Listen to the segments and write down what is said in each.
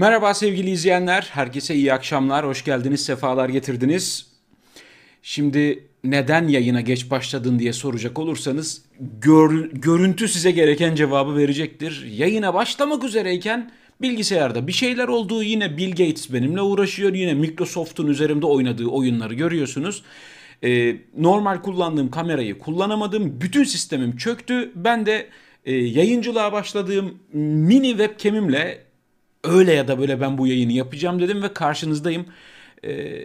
Merhaba sevgili izleyenler, herkese iyi akşamlar, hoş geldiniz, sefalar getirdiniz. Şimdi neden yayına geç başladın diye soracak olursanız gör, görüntü size gereken cevabı verecektir. Yayına başlamak üzereyken bilgisayarda bir şeyler olduğu yine Bill Gates benimle uğraşıyor. Yine Microsoft'un üzerimde oynadığı oyunları görüyorsunuz. Ee, normal kullandığım kamerayı kullanamadım. Bütün sistemim çöktü. Ben de e, yayıncılığa başladığım mini webcam'imle öyle ya da böyle ben bu yayını yapacağım dedim ve karşınızdayım. Ee,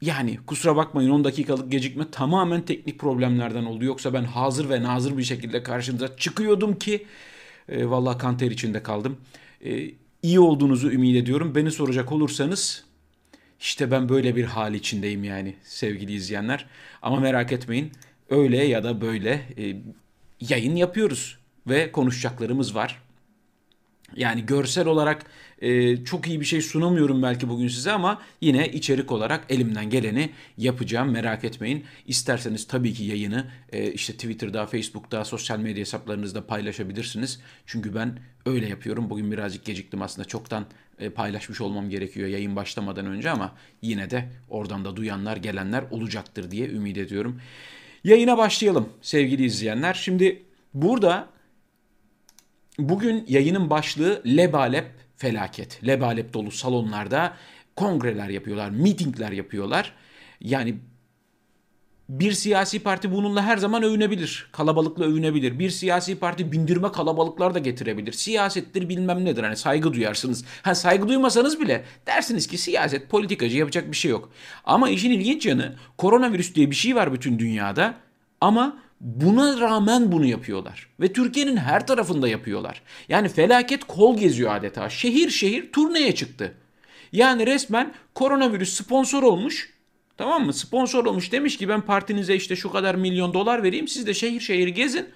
yani kusura bakmayın 10 dakikalık gecikme tamamen teknik problemlerden oldu. Yoksa ben hazır ve nazır bir şekilde karşınıza çıkıyordum ki e, vallahi kanter içinde kaldım. E, iyi olduğunuzu ümit ediyorum. Beni soracak olursanız işte ben böyle bir hal içindeyim yani sevgili izleyenler. Ama merak etmeyin öyle ya da böyle e, yayın yapıyoruz ve konuşacaklarımız var. Yani görsel olarak e, çok iyi bir şey sunamıyorum belki bugün size ama yine içerik olarak elimden geleni yapacağım merak etmeyin. İsterseniz tabii ki yayını e, işte Twitter'da, Facebook'ta, sosyal medya hesaplarınızda paylaşabilirsiniz. Çünkü ben öyle yapıyorum. Bugün birazcık geciktim aslında çoktan e, paylaşmış olmam gerekiyor yayın başlamadan önce ama yine de oradan da duyanlar gelenler olacaktır diye ümit ediyorum. Yayına başlayalım sevgili izleyenler. Şimdi burada bugün yayının başlığı lebalep felaket. Lebalep dolu salonlarda kongreler yapıyorlar, mitingler yapıyorlar. Yani bir siyasi parti bununla her zaman övünebilir. Kalabalıkla övünebilir. Bir siyasi parti bindirme kalabalıklar da getirebilir. Siyasettir bilmem nedir. Hani saygı duyarsınız. Ha saygı duymasanız bile dersiniz ki siyaset politikacı yapacak bir şey yok. Ama işin ilginç yanı koronavirüs diye bir şey var bütün dünyada. Ama Buna rağmen bunu yapıyorlar. Ve Türkiye'nin her tarafında yapıyorlar. Yani felaket kol geziyor adeta. Şehir şehir turneye çıktı. Yani resmen koronavirüs sponsor olmuş. Tamam mı? Sponsor olmuş demiş ki ben partinize işte şu kadar milyon dolar vereyim. Siz de şehir şehir gezin.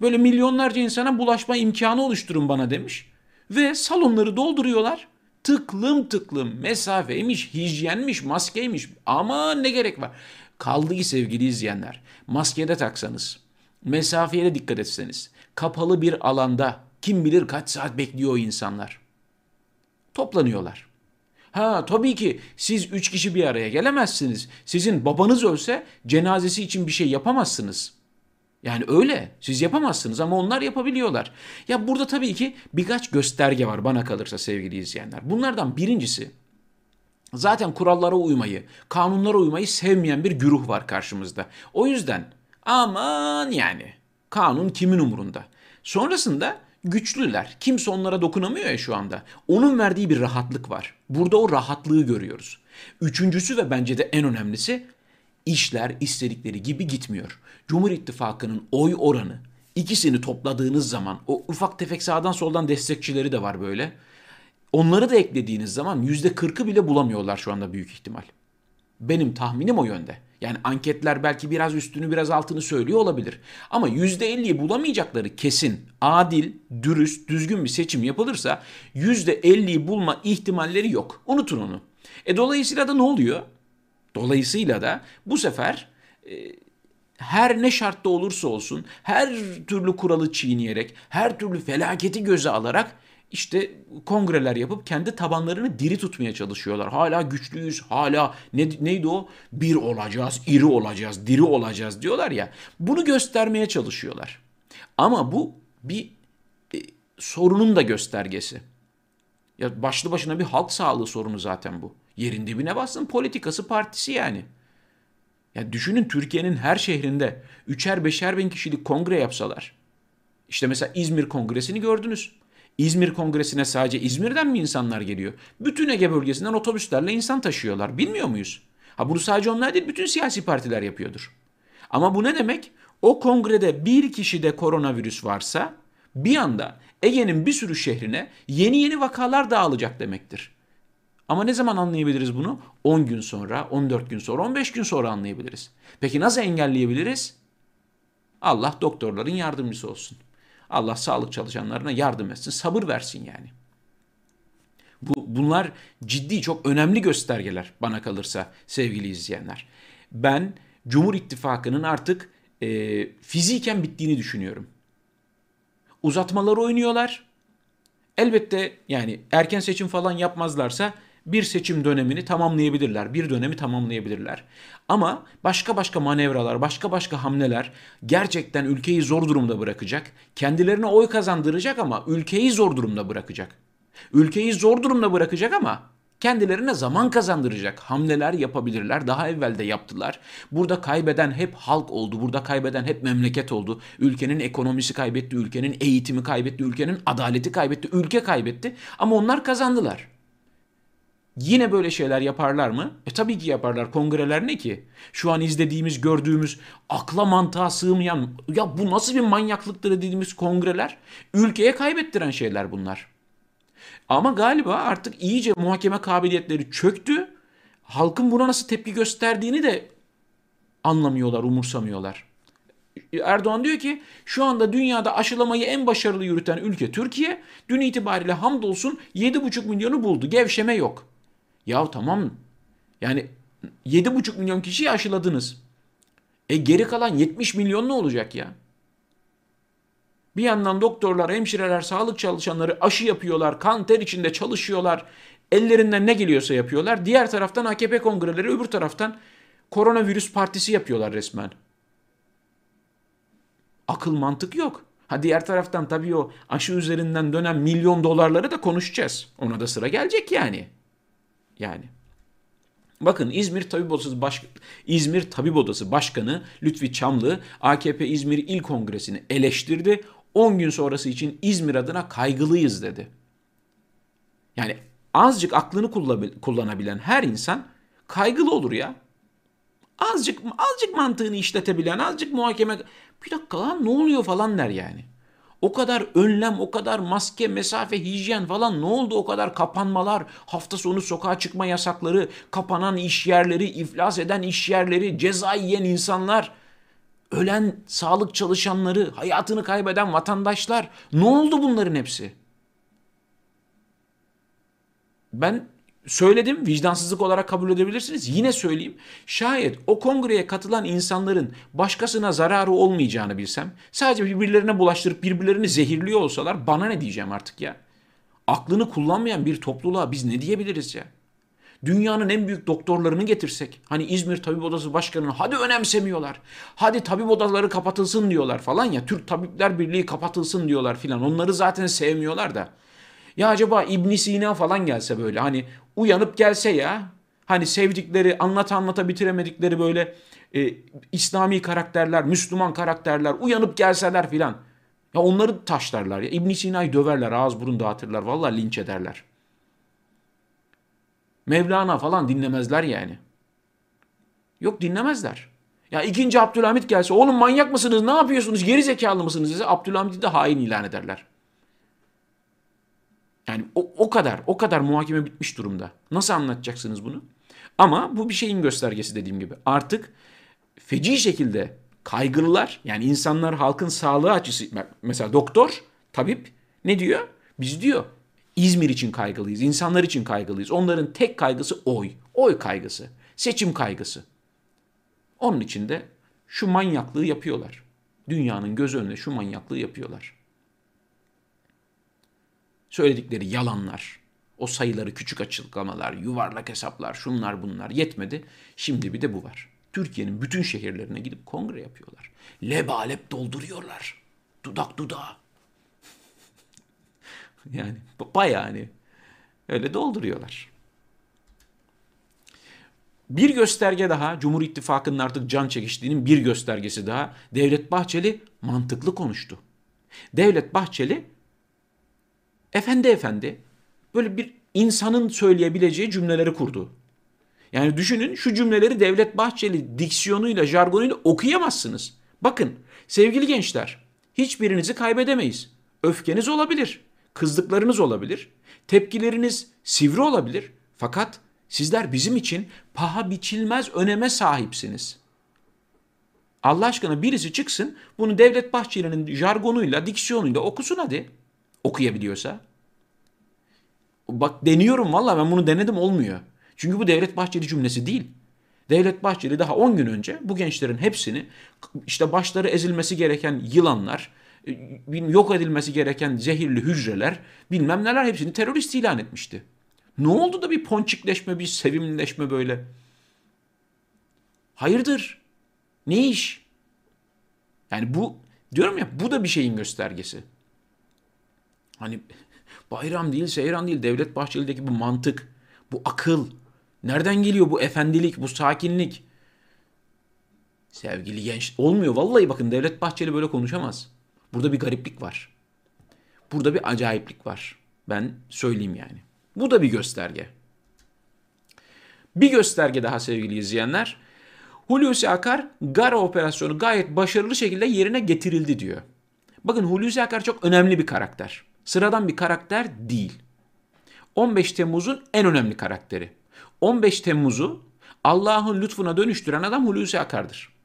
Böyle milyonlarca insana bulaşma imkanı oluşturun bana demiş. Ve salonları dolduruyorlar. Tıklım tıklım mesafeymiş, hijyenmiş, maskeymiş. Ama ne gerek var? Kaldı ki sevgili izleyenler, maskede taksanız, mesafeye de dikkat etseniz, kapalı bir alanda kim bilir kaç saat bekliyor o insanlar. Toplanıyorlar. Ha tabii ki siz üç kişi bir araya gelemezsiniz. Sizin babanız ölse cenazesi için bir şey yapamazsınız. Yani öyle. Siz yapamazsınız ama onlar yapabiliyorlar. Ya burada tabii ki birkaç gösterge var bana kalırsa sevgili izleyenler. Bunlardan birincisi Zaten kurallara uymayı, kanunlara uymayı sevmeyen bir güruh var karşımızda. O yüzden aman yani kanun kimin umurunda? Sonrasında güçlüler. Kimse onlara dokunamıyor ya şu anda. Onun verdiği bir rahatlık var. Burada o rahatlığı görüyoruz. Üçüncüsü ve bence de en önemlisi işler istedikleri gibi gitmiyor. Cumhur İttifakı'nın oy oranı ikisini topladığınız zaman o ufak tefek sağdan soldan destekçileri de var böyle. Onları da eklediğiniz zaman yüzde kırkı bile bulamıyorlar şu anda büyük ihtimal. Benim tahminim o yönde. Yani anketler belki biraz üstünü biraz altını söylüyor olabilir. Ama yüzde elliyi bulamayacakları kesin, adil, dürüst, düzgün bir seçim yapılırsa yüzde elliyi bulma ihtimalleri yok. Unutun onu. E dolayısıyla da ne oluyor? Dolayısıyla da bu sefer e, her ne şartta olursa olsun her türlü kuralı çiğneyerek, her türlü felaketi göze alarak işte kongreler yapıp kendi tabanlarını diri tutmaya çalışıyorlar. Hala güçlüyüz, hala ne, neydi o? Bir olacağız, iri olacağız, diri olacağız diyorlar ya. Bunu göstermeye çalışıyorlar. Ama bu bir e, sorunun da göstergesi. Ya başlı başına bir halk sağlığı sorunu zaten bu. Yerin dibine bassın politikası partisi yani. Ya düşünün Türkiye'nin her şehrinde üçer beşer bin kişilik kongre yapsalar. İşte mesela İzmir Kongresi'ni gördünüz. İzmir Kongresi'ne sadece İzmir'den mi insanlar geliyor? Bütün Ege bölgesinden otobüslerle insan taşıyorlar. Bilmiyor muyuz? Ha bunu sadece onlar değil bütün siyasi partiler yapıyordur. Ama bu ne demek? O kongrede bir kişide koronavirüs varsa bir anda Ege'nin bir sürü şehrine yeni yeni vakalar dağılacak demektir. Ama ne zaman anlayabiliriz bunu? 10 gün sonra, 14 gün sonra, 15 gün sonra anlayabiliriz. Peki nasıl engelleyebiliriz? Allah doktorların yardımcısı olsun. Allah sağlık çalışanlarına yardım etsin, sabır versin yani. Bu, bunlar ciddi çok önemli göstergeler bana kalırsa sevgili izleyenler. Ben Cumhur İttifakı'nın artık e, fiziken bittiğini düşünüyorum. Uzatmaları oynuyorlar. Elbette yani erken seçim falan yapmazlarsa bir seçim dönemini tamamlayabilirler. Bir dönemi tamamlayabilirler. Ama başka başka manevralar, başka başka hamleler gerçekten ülkeyi zor durumda bırakacak. Kendilerine oy kazandıracak ama ülkeyi zor durumda bırakacak. Ülkeyi zor durumda bırakacak ama kendilerine zaman kazandıracak hamleler yapabilirler. Daha evvel de yaptılar. Burada kaybeden hep halk oldu. Burada kaybeden hep memleket oldu. Ülkenin ekonomisi kaybetti, ülkenin eğitimi kaybetti, ülkenin adaleti kaybetti, ülke kaybetti. Ama onlar kazandılar. Yine böyle şeyler yaparlar mı? E tabii ki yaparlar. Kongreler ne ki? Şu an izlediğimiz, gördüğümüz, akla mantığa sığmayan, ya bu nasıl bir manyaklıktır dediğimiz kongreler, ülkeye kaybettiren şeyler bunlar. Ama galiba artık iyice muhakeme kabiliyetleri çöktü. Halkın buna nasıl tepki gösterdiğini de anlamıyorlar, umursamıyorlar. Erdoğan diyor ki şu anda dünyada aşılamayı en başarılı yürüten ülke Türkiye. Dün itibariyle hamdolsun 7,5 milyonu buldu. Gevşeme yok. Ya tamam. Yani 7,5 milyon kişiyi aşıladınız. E geri kalan 70 milyon ne olacak ya? Bir yandan doktorlar, hemşireler, sağlık çalışanları aşı yapıyorlar, kan ter içinde çalışıyorlar. Ellerinden ne geliyorsa yapıyorlar. Diğer taraftan AKP kongreleri, öbür taraftan koronavirüs partisi yapıyorlar resmen. Akıl mantık yok. Ha diğer taraftan tabii o aşı üzerinden dönen milyon dolarları da konuşacağız. Ona da sıra gelecek yani. Yani. Bakın İzmir Tabip Odası Baş İzmir Tabip Odası Başkanı Lütfi Çamlı AKP İzmir İl Kongresi'ni eleştirdi. 10 gün sonrası için İzmir adına kaygılıyız dedi. Yani azıcık aklını kullanabilen her insan kaygılı olur ya. Azıcık azıcık mantığını işletebilen, azıcık muhakeme bir dakika lan ne oluyor falan der yani. O kadar önlem, o kadar maske, mesafe, hijyen falan ne oldu? O kadar kapanmalar, hafta sonu sokağa çıkma yasakları, kapanan iş yerleri, iflas eden iş yerleri, ceza yiyen insanlar, ölen sağlık çalışanları, hayatını kaybeden vatandaşlar. Ne oldu bunların hepsi? Ben Söyledim vicdansızlık olarak kabul edebilirsiniz. Yine söyleyeyim. Şayet o kongreye katılan insanların başkasına zararı olmayacağını bilsem, sadece birbirlerine bulaştırıp birbirlerini zehirliyor olsalar bana ne diyeceğim artık ya? Aklını kullanmayan bir topluluğa biz ne diyebiliriz ya? Dünyanın en büyük doktorlarını getirsek, hani İzmir Tabip Odası Başkanı'nı hadi önemsemiyorlar. Hadi tabip odaları kapatılsın diyorlar falan ya. Türk Tabipler Birliği kapatılsın diyorlar filan. Onları zaten sevmiyorlar da. Ya acaba İbn Sina falan gelse böyle hani uyanıp gelse ya. Hani sevdikleri, anlata anlata bitiremedikleri böyle e, İslami karakterler, Müslüman karakterler uyanıp gelseler filan. Ya onları taşlarlar ya. İbn Sina'yı döverler, ağız burun dağıtırlar. Vallahi linç ederler. Mevlana falan dinlemezler yani. Yok dinlemezler. Ya ikinci Abdülhamit gelse oğlum manyak mısınız ne yapıyorsunuz geri zekalı mısınız dese Abdülhamit'i de hain ilan ederler. Yani o, o kadar, o kadar muhakeme bitmiş durumda. Nasıl anlatacaksınız bunu? Ama bu bir şeyin göstergesi dediğim gibi. Artık feci şekilde kaygılılar yani insanlar halkın sağlığı açısı mesela doktor, tabip ne diyor? Biz diyor İzmir için kaygılıyız, insanlar için kaygılıyız. Onların tek kaygısı oy, oy kaygısı, seçim kaygısı. Onun için de şu manyaklığı yapıyorlar. Dünyanın göz önünde şu manyaklığı yapıyorlar. Söyledikleri yalanlar, o sayıları küçük açıklamalar, yuvarlak hesaplar, şunlar bunlar yetmedi. Şimdi bir de bu var. Türkiye'nin bütün şehirlerine gidip kongre yapıyorlar. Lebalep dolduruyorlar. Dudak dudağa. yani bayağı hani öyle dolduruyorlar. Bir gösterge daha, Cumhur İttifakı'nın artık can çekiştiğinin bir göstergesi daha. Devlet Bahçeli mantıklı konuştu. Devlet Bahçeli efendi efendi böyle bir insanın söyleyebileceği cümleleri kurdu. Yani düşünün şu cümleleri Devlet Bahçeli diksiyonuyla, jargonuyla okuyamazsınız. Bakın sevgili gençler hiçbirinizi kaybedemeyiz. Öfkeniz olabilir, kızdıklarınız olabilir, tepkileriniz sivri olabilir. Fakat sizler bizim için paha biçilmez öneme sahipsiniz. Allah aşkına birisi çıksın bunu Devlet Bahçeli'nin jargonuyla, diksiyonuyla okusun hadi. Okuyabiliyorsa. Bak deniyorum valla ben bunu denedim olmuyor. Çünkü bu Devlet Bahçeli cümlesi değil. Devlet Bahçeli daha 10 gün önce bu gençlerin hepsini işte başları ezilmesi gereken yılanlar, e, yok edilmesi gereken zehirli hücreler bilmem neler hepsini terörist ilan etmişti. Ne oldu da bir ponçikleşme, bir sevimleşme böyle? Hayırdır? Ne iş? Yani bu diyorum ya bu da bir şeyin göstergesi. Hani bayram değil, seyran değil, Devlet Bahçeli'deki bu mantık, bu akıl. Nereden geliyor bu efendilik, bu sakinlik? Sevgili genç, olmuyor. Vallahi bakın Devlet Bahçeli böyle konuşamaz. Burada bir gariplik var. Burada bir acayiplik var. Ben söyleyeyim yani. Bu da bir gösterge. Bir gösterge daha sevgili izleyenler. Hulusi Akar Gara operasyonu gayet başarılı şekilde yerine getirildi diyor. Bakın Hulusi Akar çok önemli bir karakter. Sıradan bir karakter değil. 15 Temmuz'un en önemli karakteri. 15 Temmuz'u Allah'ın lütfuna dönüştüren adam Hulusi Akar'dır.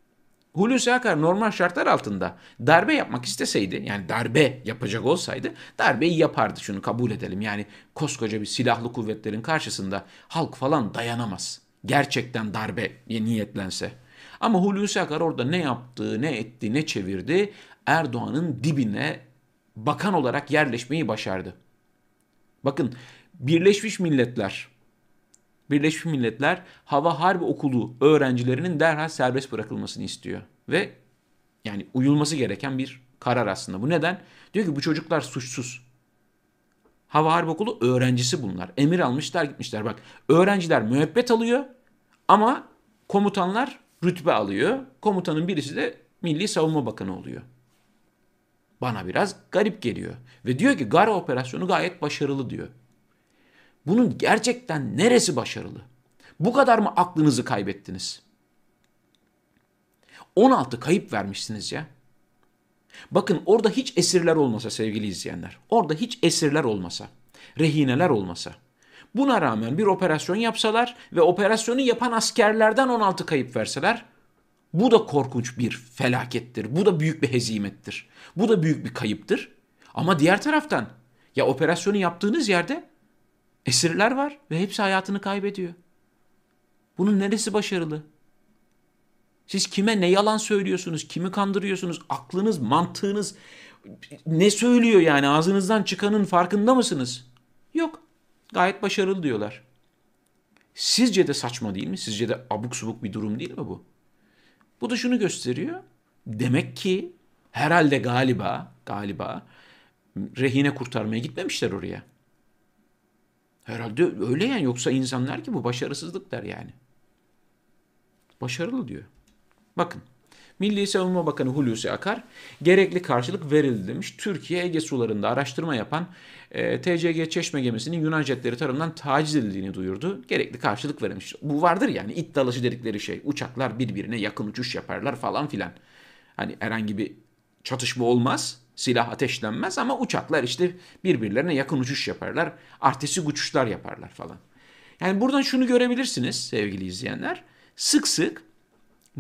Hulusi Akar normal şartlar altında darbe yapmak isteseydi yani darbe yapacak olsaydı darbeyi yapardı şunu kabul edelim. Yani koskoca bir silahlı kuvvetlerin karşısında halk falan dayanamaz. Gerçekten darbe niyetlense. Ama Hulusi Akar orada ne yaptı, ne etti, ne çevirdi Erdoğan'ın dibine bakan olarak yerleşmeyi başardı. Bakın Birleşmiş Milletler Birleşmiş Milletler Hava Harbi Okulu öğrencilerinin derhal serbest bırakılmasını istiyor. Ve yani uyulması gereken bir karar aslında. Bu neden? Diyor ki bu çocuklar suçsuz. Hava Harbi Okulu öğrencisi bunlar. Emir almışlar gitmişler. Bak öğrenciler müebbet alıyor ama komutanlar rütbe alıyor. Komutanın birisi de Milli Savunma Bakanı oluyor. Bana biraz garip geliyor. Ve diyor ki Gara operasyonu gayet başarılı diyor. Bunun gerçekten neresi başarılı? Bu kadar mı aklınızı kaybettiniz? 16 kayıp vermişsiniz ya. Bakın orada hiç esirler olmasa sevgili izleyenler. Orada hiç esirler olmasa, rehineler olmasa. Buna rağmen bir operasyon yapsalar ve operasyonu yapan askerlerden 16 kayıp verseler bu da korkunç bir felakettir. Bu da büyük bir hezimettir. Bu da büyük bir kayıptır. Ama diğer taraftan ya operasyonu yaptığınız yerde Esirler var ve hepsi hayatını kaybediyor. Bunun neresi başarılı? Siz kime ne yalan söylüyorsunuz? Kimi kandırıyorsunuz? Aklınız, mantığınız ne söylüyor yani? Ağzınızdan çıkanın farkında mısınız? Yok. Gayet başarılı diyorlar. Sizce de saçma değil mi? Sizce de abuk subuk bir durum değil mi bu? Bu da şunu gösteriyor. Demek ki herhalde galiba galiba rehine kurtarmaya gitmemişler oraya. Herhalde öyle yani yoksa insanlar ki bu başarısızlık der yani. Başarılı diyor. Bakın Milli Savunma Bakanı Hulusi Akar gerekli karşılık verildi demiş. Türkiye Ege sularında araştırma yapan e, TCG Çeşme gemisinin Yunan jetleri tarafından taciz edildiğini duyurdu. Gerekli karşılık verilmiş. Bu vardır yani it dalaşı dedikleri şey. Uçaklar birbirine yakın uçuş yaparlar falan filan. Hani herhangi bir çatışma olmaz silah ateşlenmez ama uçaklar işte birbirlerine yakın uçuş yaparlar. Artistik uçuşlar yaparlar falan. Yani buradan şunu görebilirsiniz sevgili izleyenler. Sık sık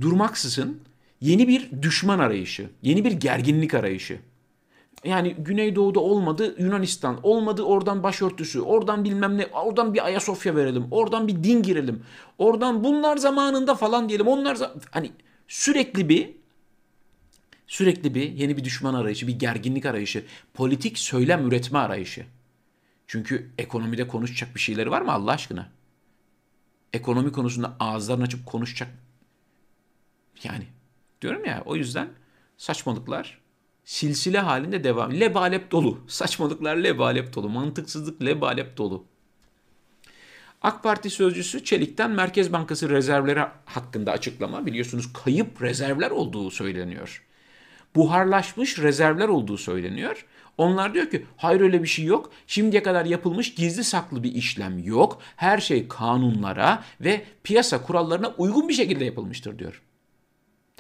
durmaksızın yeni bir düşman arayışı, yeni bir gerginlik arayışı. Yani Güneydoğu'da olmadı Yunanistan, olmadı oradan başörtüsü, oradan bilmem ne, oradan bir Ayasofya verelim, oradan bir din girelim, oradan bunlar zamanında falan diyelim, onlar hani sürekli bir Sürekli bir yeni bir düşman arayışı, bir gerginlik arayışı, politik söylem üretme arayışı. Çünkü ekonomide konuşacak bir şeyleri var mı Allah aşkına? Ekonomi konusunda ağızlarını açıp konuşacak. Yani diyorum ya o yüzden saçmalıklar silsile halinde devam. Lebalep dolu. Saçmalıklar lebalep dolu. Mantıksızlık lebalep dolu. AK Parti sözcüsü Çelik'ten Merkez Bankası rezervleri hakkında açıklama biliyorsunuz kayıp rezervler olduğu söyleniyor buharlaşmış rezervler olduğu söyleniyor. Onlar diyor ki hayır öyle bir şey yok. Şimdiye kadar yapılmış gizli saklı bir işlem yok. Her şey kanunlara ve piyasa kurallarına uygun bir şekilde yapılmıştır diyor.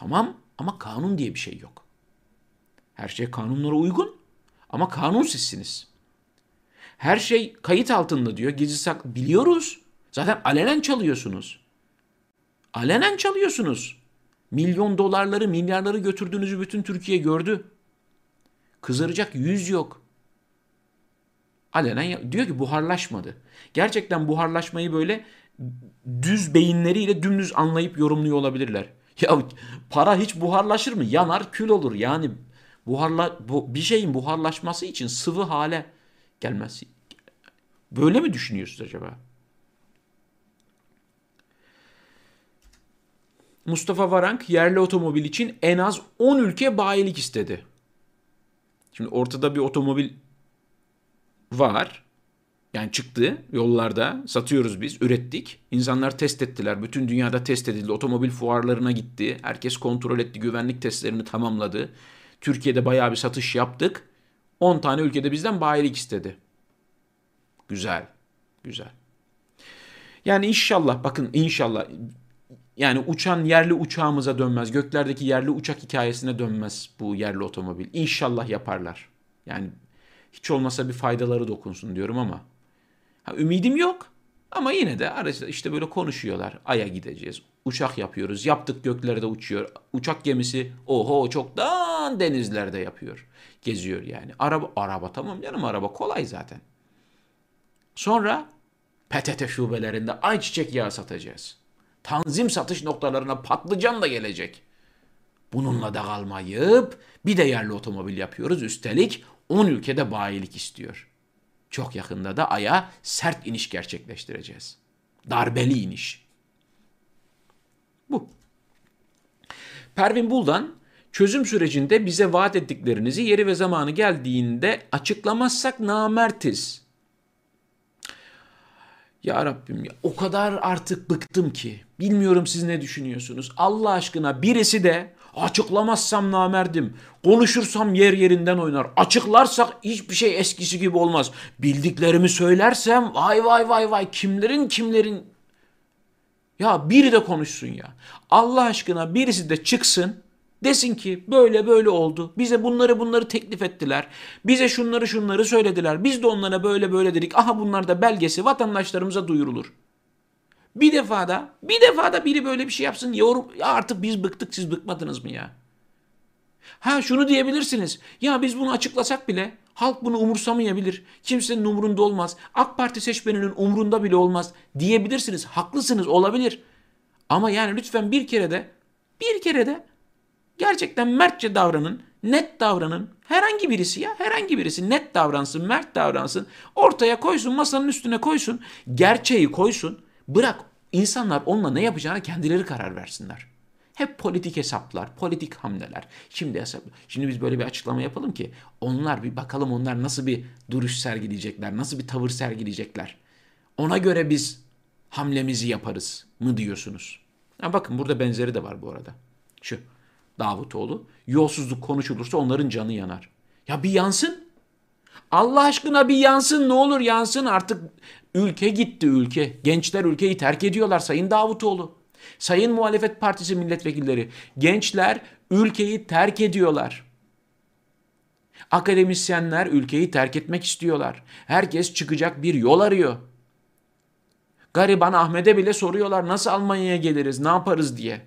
Tamam ama kanun diye bir şey yok. Her şey kanunlara uygun ama kanun sizsiniz. Her şey kayıt altında diyor. Gizli saklı biliyoruz. Zaten alenen çalıyorsunuz. Alenen çalıyorsunuz. Milyon dolarları, milyarları götürdüğünüzü bütün Türkiye gördü. Kızaracak yüz yok. Alenen diyor ki buharlaşmadı. Gerçekten buharlaşmayı böyle düz beyinleriyle dümdüz anlayıp yorumluyor olabilirler. Ya para hiç buharlaşır mı? Yanar kül olur. Yani Buharla, bu, bir şeyin buharlaşması için sıvı hale gelmesi. Böyle mi düşünüyorsunuz acaba? Mustafa Varank yerli otomobil için en az 10 ülke bayilik istedi. Şimdi ortada bir otomobil var. Yani çıktı yollarda satıyoruz biz ürettik. İnsanlar test ettiler. Bütün dünyada test edildi. Otomobil fuarlarına gitti. Herkes kontrol etti. Güvenlik testlerini tamamladı. Türkiye'de bayağı bir satış yaptık. 10 tane ülkede bizden bayilik istedi. Güzel. Güzel. Yani inşallah bakın inşallah yani uçan yerli uçağımıza dönmez. Göklerdeki yerli uçak hikayesine dönmez bu yerli otomobil. İnşallah yaparlar. Yani hiç olmasa bir faydaları dokunsun diyorum ama. Ha, ümidim yok. Ama yine de arada işte böyle konuşuyorlar. Ay'a gideceğiz. Uçak yapıyoruz. Yaptık göklerde uçuyor. Uçak gemisi oho çoktan denizlerde yapıyor. Geziyor yani. Araba araba tamam canım araba kolay zaten. Sonra PTT şubelerinde ayçiçek yağı satacağız. Tanzim satış noktalarına patlıcan da gelecek. Bununla da kalmayıp bir de yerli otomobil yapıyoruz. Üstelik 10 ülkede bayilik istiyor. Çok yakında da Ay'a sert iniş gerçekleştireceğiz. Darbeli iniş. Bu. Pervin Buldan çözüm sürecinde bize vaat ettiklerinizi yeri ve zamanı geldiğinde açıklamazsak namertiz. Ya Rabbim ya o kadar artık bıktım ki. Bilmiyorum siz ne düşünüyorsunuz. Allah aşkına birisi de açıklamazsam namerdim. Konuşursam yer yerinden oynar. Açıklarsak hiçbir şey eskisi gibi olmaz. Bildiklerimi söylersem vay vay vay vay kimlerin kimlerin. Ya biri de konuşsun ya. Allah aşkına birisi de çıksın Desin ki böyle böyle oldu. Bize bunları bunları teklif ettiler. Bize şunları şunları söylediler. Biz de onlara böyle böyle dedik. Aha bunlar da belgesi vatandaşlarımıza duyurulur. Bir defa da bir defa da biri böyle bir şey yapsın. Yorum, ya artık biz bıktık siz bıkmadınız mı ya? Ha şunu diyebilirsiniz. Ya biz bunu açıklasak bile halk bunu umursamayabilir. Kimsenin umurunda olmaz. AK Parti seçmeninin umurunda bile olmaz diyebilirsiniz. Haklısınız olabilir. Ama yani lütfen bir kere de bir kere de Gerçekten mertçe davranın, net davranın. Herhangi birisi ya, herhangi birisi net davransın, mert davransın. Ortaya koysun, masanın üstüne koysun. Gerçeği koysun. Bırak insanlar onunla ne yapacağına kendileri karar versinler. Hep politik hesaplar, politik hamleler. Şimdi hesap. Şimdi biz böyle bir açıklama yapalım ki onlar bir bakalım onlar nasıl bir duruş sergileyecekler, nasıl bir tavır sergileyecekler. Ona göre biz hamlemizi yaparız mı diyorsunuz? Ha bakın burada benzeri de var bu arada. Şu Davutoğlu. Yolsuzluk konuşulursa onların canı yanar. Ya bir yansın. Allah aşkına bir yansın ne olur yansın artık ülke gitti ülke. Gençler ülkeyi terk ediyorlar Sayın Davutoğlu. Sayın Muhalefet Partisi milletvekilleri gençler ülkeyi terk ediyorlar. Akademisyenler ülkeyi terk etmek istiyorlar. Herkes çıkacak bir yol arıyor. Gariban Ahmet'e bile soruyorlar nasıl Almanya'ya geliriz, ne yaparız diye.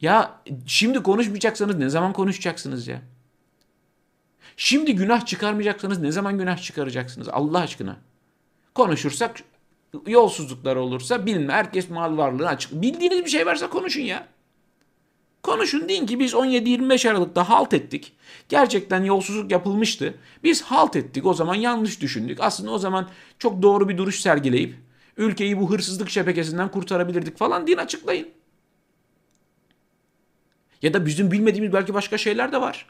Ya şimdi konuşmayacaksanız ne zaman konuşacaksınız ya? Şimdi günah çıkarmayacaksanız ne zaman günah çıkaracaksınız Allah aşkına? Konuşursak yolsuzluklar olursa bilme herkes mal varlığı açık. Bildiğiniz bir şey varsa konuşun ya. Konuşun deyin ki biz 17-25 Aralık'ta halt ettik. Gerçekten yolsuzluk yapılmıştı. Biz halt ettik o zaman yanlış düşündük. Aslında o zaman çok doğru bir duruş sergileyip ülkeyi bu hırsızlık şebekesinden kurtarabilirdik falan deyin açıklayın. Ya da bizim bilmediğimiz belki başka şeyler de var.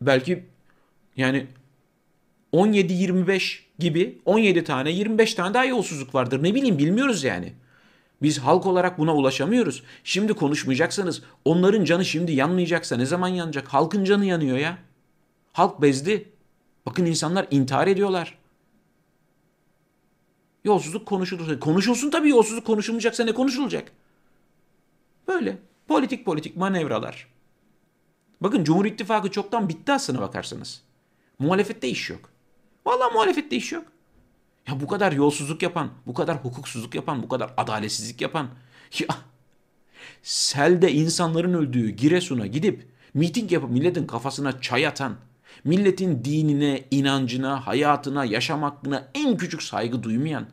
Belki yani 17-25 gibi 17 tane 25 tane daha yolsuzluk vardır. Ne bileyim bilmiyoruz yani. Biz halk olarak buna ulaşamıyoruz. Şimdi konuşmayacaksanız onların canı şimdi yanmayacaksa ne zaman yanacak? Halkın canı yanıyor ya. Halk bezdi. Bakın insanlar intihar ediyorlar. Yolsuzluk konuşulursa. Konuşulsun tabii yolsuzluk konuşulmayacaksa ne konuşulacak? Böyle. Politik politik manevralar. Bakın Cumhur İttifakı çoktan bitti aslına bakarsanız. Muhalefette iş yok. Vallahi muhalefette iş yok. Ya bu kadar yolsuzluk yapan, bu kadar hukuksuzluk yapan, bu kadar adaletsizlik yapan. Ya selde insanların öldüğü Giresun'a gidip miting yapıp milletin kafasına çay atan, milletin dinine, inancına, hayatına, yaşam hakkına en küçük saygı duymayan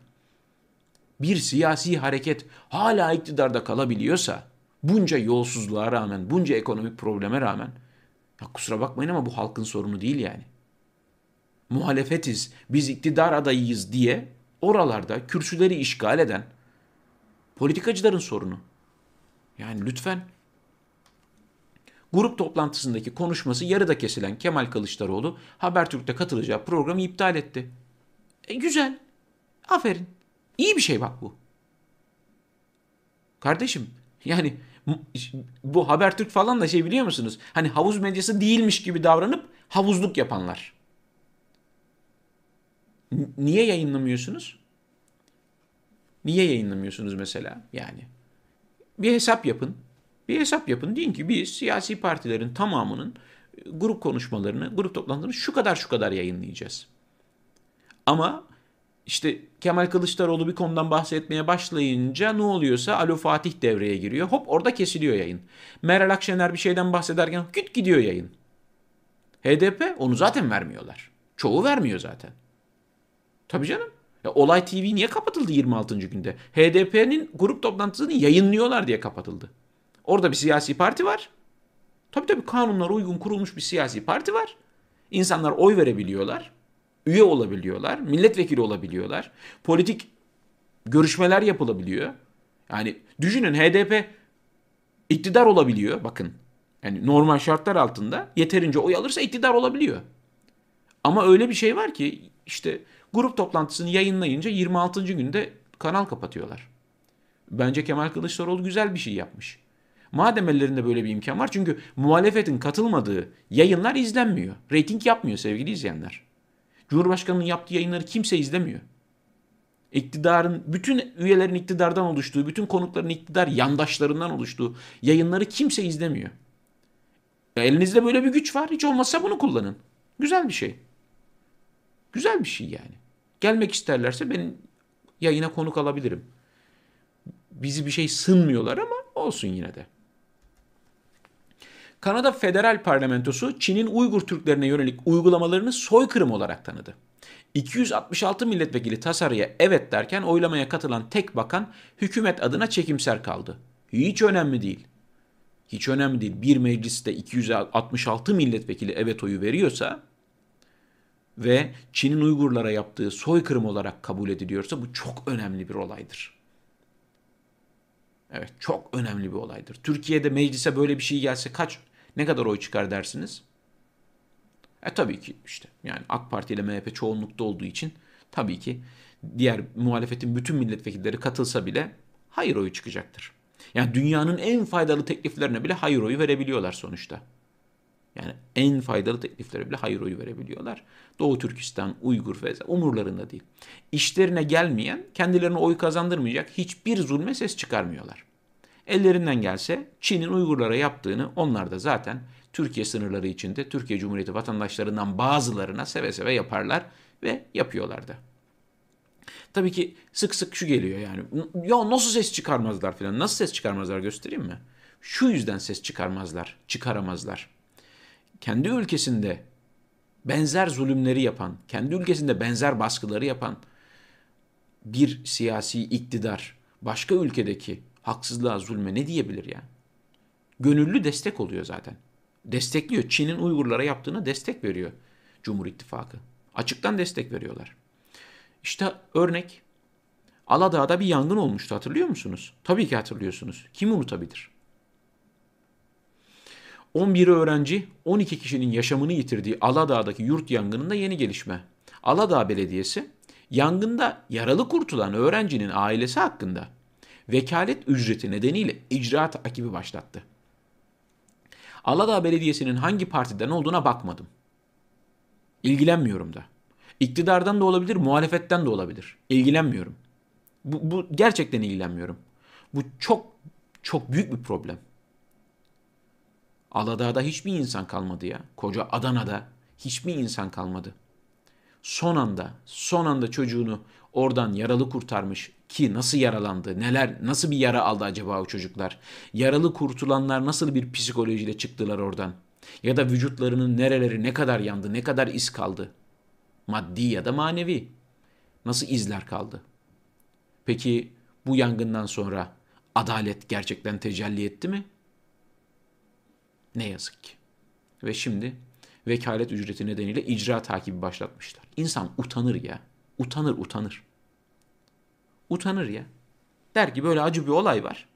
bir siyasi hareket hala iktidarda kalabiliyorsa bunca yolsuzluğa rağmen, bunca ekonomik probleme rağmen Ya kusura bakmayın ama bu halkın sorunu değil yani. Muhalefetiz, biz iktidar adayıyız diye oralarda kürsüleri işgal eden politikacıların sorunu. Yani lütfen grup toplantısındaki konuşması yarıda kesilen Kemal Kılıçdaroğlu Habertürk'te katılacağı programı iptal etti. E, güzel. Aferin. İyi bir şey bak bu. Kardeşim yani bu Habertürk falan da şey biliyor musunuz? Hani havuz medyası değilmiş gibi davranıp havuzluk yapanlar. Niye yayınlamıyorsunuz? Niye yayınlamıyorsunuz mesela? Yani bir hesap yapın. Bir hesap yapın. Deyin ki biz siyasi partilerin tamamının grup konuşmalarını, grup toplantılarını şu kadar şu kadar yayınlayacağız. Ama işte Kemal Kılıçdaroğlu bir konudan bahsetmeye başlayınca ne oluyorsa Alo Fatih devreye giriyor. Hop orada kesiliyor yayın. Meral Akşener bir şeyden bahsederken küt gidiyor yayın. HDP onu zaten vermiyorlar. Çoğu vermiyor zaten. Tabii canım. Ya Olay TV niye kapatıldı 26. günde? HDP'nin grup toplantısını yayınlıyorlar diye kapatıldı. Orada bir siyasi parti var. Tabii tabii kanunlara uygun kurulmuş bir siyasi parti var. İnsanlar oy verebiliyorlar üye olabiliyorlar, milletvekili olabiliyorlar. Politik görüşmeler yapılabiliyor. Yani düşünün HDP iktidar olabiliyor bakın. Yani normal şartlar altında yeterince oy alırsa iktidar olabiliyor. Ama öyle bir şey var ki işte grup toplantısını yayınlayınca 26. günde kanal kapatıyorlar. Bence Kemal Kılıçdaroğlu güzel bir şey yapmış. Madem ellerinde böyle bir imkan var çünkü muhalefetin katılmadığı yayınlar izlenmiyor. Rating yapmıyor sevgili izleyenler. Cumhurbaşkanının yaptığı yayınları kimse izlemiyor. İktidarın, bütün üyelerin iktidardan oluştuğu, bütün konukların iktidar yandaşlarından oluştuğu yayınları kimse izlemiyor. Elinizde böyle bir güç var. Hiç olmazsa bunu kullanın. Güzel bir şey. Güzel bir şey yani. Gelmek isterlerse ben yayına konuk alabilirim. Bizi bir şey sınmıyorlar ama olsun yine de. Kanada Federal Parlamentosu Çin'in Uygur Türklerine yönelik uygulamalarını soykırım olarak tanıdı. 266 milletvekili tasarıya evet derken oylamaya katılan tek bakan hükümet adına çekimser kaldı. Hiç önemli değil. Hiç önemli değil. Bir mecliste 266 milletvekili evet oyu veriyorsa ve Çin'in Uygurlara yaptığı soykırım olarak kabul ediliyorsa bu çok önemli bir olaydır. Evet çok önemli bir olaydır. Türkiye'de meclise böyle bir şey gelse kaç ne kadar oy çıkar dersiniz? E tabii ki işte yani AK Parti ile MHP çoğunlukta olduğu için tabii ki diğer muhalefetin bütün milletvekilleri katılsa bile hayır oyu çıkacaktır. Yani dünyanın en faydalı tekliflerine bile hayır oyu verebiliyorlar sonuçta. Yani en faydalı tekliflere bile hayır oyu verebiliyorlar. Doğu Türkistan, Uygur ve umurlarında değil. İşlerine gelmeyen, kendilerine oy kazandırmayacak hiçbir zulme ses çıkarmıyorlar. Ellerinden gelse Çin'in Uygurlara yaptığını onlar da zaten Türkiye sınırları içinde Türkiye Cumhuriyeti vatandaşlarından bazılarına seve seve yaparlar ve yapıyorlar da. Tabii ki sık sık şu geliyor yani. Ya nasıl ses çıkarmazlar filan. Nasıl ses çıkarmazlar göstereyim mi? Şu yüzden ses çıkarmazlar, çıkaramazlar. Kendi ülkesinde benzer zulümleri yapan, kendi ülkesinde benzer baskıları yapan bir siyasi iktidar başka ülkedeki haksızlığa, zulme ne diyebilir ya? Gönüllü destek oluyor zaten. Destekliyor. Çin'in Uygurlara yaptığına destek veriyor Cumhur İttifakı. Açıktan destek veriyorlar. İşte örnek Aladağ'da bir yangın olmuştu hatırlıyor musunuz? Tabii ki hatırlıyorsunuz. Kim unutabilir? 11 öğrenci 12 kişinin yaşamını yitirdiği Aladağ'daki yurt yangınında yeni gelişme. Aladağ Belediyesi yangında yaralı kurtulan öğrencinin ailesi hakkında vekalet ücreti nedeniyle icraat takibi başlattı. Aladağ Belediyesi'nin hangi partiden olduğuna bakmadım. İlgilenmiyorum da. İktidardan da olabilir, muhalefetten de olabilir. İlgilenmiyorum. Bu, bu gerçekten ilgilenmiyorum. Bu çok çok büyük bir problem. Aladağ'da hiçbir insan kalmadı ya. Koca Adana'da hiçbir insan kalmadı. Son anda, son anda çocuğunu oradan yaralı kurtarmış ki nasıl yaralandı, neler, nasıl bir yara aldı acaba o çocuklar? Yaralı kurtulanlar nasıl bir psikolojiyle çıktılar oradan? Ya da vücutlarının nereleri ne kadar yandı, ne kadar iz kaldı? Maddi ya da manevi. Nasıl izler kaldı? Peki bu yangından sonra adalet gerçekten tecelli etti mi? Ne yazık ki. Ve şimdi vekalet ücreti nedeniyle icra takibi başlatmışlar. İnsan utanır ya. Utanır utanır. Utanır ya. Der ki böyle acı bir olay var.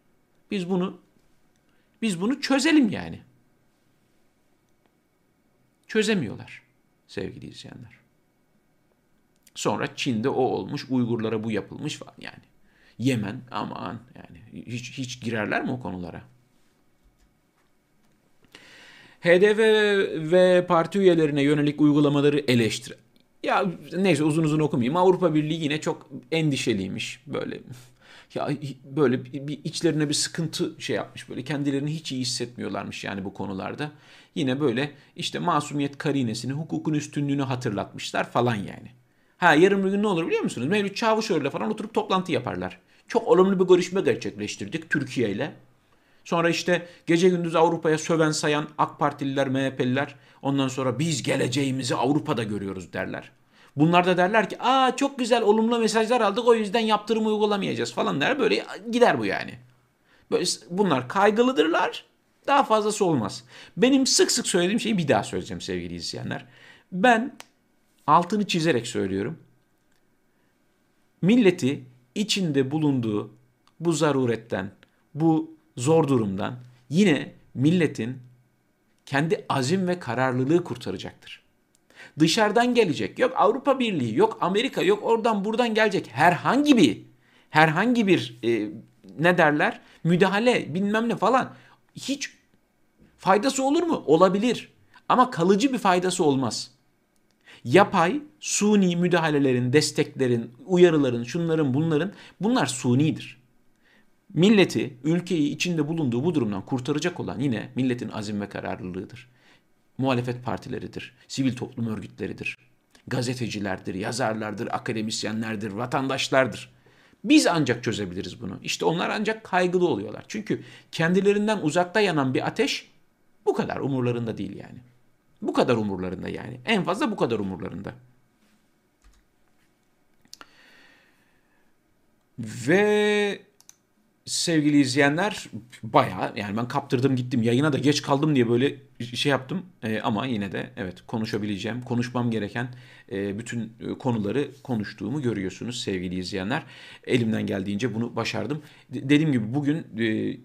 Biz bunu biz bunu çözelim yani. Çözemiyorlar sevgili izleyenler. Sonra Çin'de o olmuş, Uygurlara bu yapılmış falan yani. Yemen aman yani hiç hiç girerler mi o konulara? HDP ve parti üyelerine yönelik uygulamaları eleştir. Ya neyse uzun uzun okumayayım. Avrupa Birliği yine çok endişeliymiş böyle. Ya böyle bir içlerine bir sıkıntı şey yapmış böyle kendilerini hiç iyi hissetmiyorlarmış yani bu konularda. Yine böyle işte masumiyet karinesini, hukukun üstünlüğünü hatırlatmışlar falan yani. Ha yarın bir gün ne olur biliyor musunuz? Mevlüt Çavuşoğlu'yla falan oturup toplantı yaparlar. Çok olumlu bir görüşme gerçekleştirdik Türkiye ile. Sonra işte gece gündüz Avrupa'ya söven sayan AK Partililer, MHP'liler ondan sonra biz geleceğimizi Avrupa'da görüyoruz derler. Bunlar da derler ki aa çok güzel olumlu mesajlar aldık o yüzden yaptırım uygulamayacağız falan der. Böyle gider bu yani. Böyle bunlar kaygılıdırlar. Daha fazlası olmaz. Benim sık sık söylediğim şeyi bir daha söyleyeceğim sevgili izleyenler. Ben altını çizerek söylüyorum. Milleti içinde bulunduğu bu zaruretten, bu zor durumdan yine milletin kendi azim ve kararlılığı kurtaracaktır. Dışarıdan gelecek, yok Avrupa Birliği, yok Amerika, yok oradan buradan gelecek herhangi bir herhangi bir e, ne derler müdahale bilmem ne falan hiç faydası olur mu? Olabilir. Ama kalıcı bir faydası olmaz. Yapay, suni müdahalelerin, desteklerin, uyarıların, şunların, bunların bunlar sunidir milleti, ülkeyi içinde bulunduğu bu durumdan kurtaracak olan yine milletin azim ve kararlılığıdır. Muhalefet partileridir, sivil toplum örgütleridir, gazetecilerdir, yazarlardır, akademisyenlerdir, vatandaşlardır. Biz ancak çözebiliriz bunu. İşte onlar ancak kaygılı oluyorlar. Çünkü kendilerinden uzakta yanan bir ateş bu kadar umurlarında değil yani. Bu kadar umurlarında yani. En fazla bu kadar umurlarında. Ve sevgili izleyenler baya yani ben kaptırdım gittim yayına da geç kaldım diye böyle şey yaptım. Ee, ama yine de evet konuşabileceğim konuşmam gereken e, bütün e, konuları konuştuğumu görüyorsunuz sevgili izleyenler. Elimden geldiğince bunu başardım. D- dediğim gibi bugün e,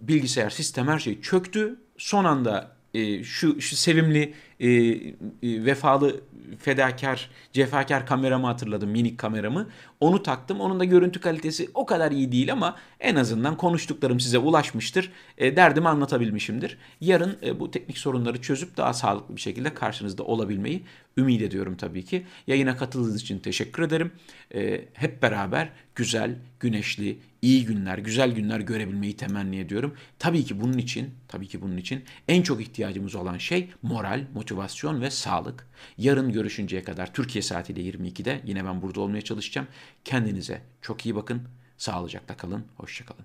bilgisayar sistem her şey çöktü. Son anda e, şu şu sevimli e, e, vefalı fedakar cefakar kameramı hatırladım minik kameramı. Onu taktım. Onun da görüntü kalitesi o kadar iyi değil ama en azından konuştuklarım size ulaşmıştır. E, derdimi anlatabilmişimdir. Yarın e, bu teknik sorunları çözüp daha sağlıklı bir şekilde karşınızda olabilmeyi ümit ediyorum tabii ki. Yayına katıldığınız için teşekkür ederim. E, hep beraber güzel güneşli iyi günler güzel günler görebilmeyi temenni ediyorum tabii ki bunun için tabii ki bunun için en çok ihtiyacımız olan şey moral motivasyon ve sağlık. Yarın görüşünceye kadar Türkiye saatiyle 22'de yine ben burada olmaya çalışacağım. Kendinize çok iyi bakın. Sağlıcakla kalın. Hoşçakalın.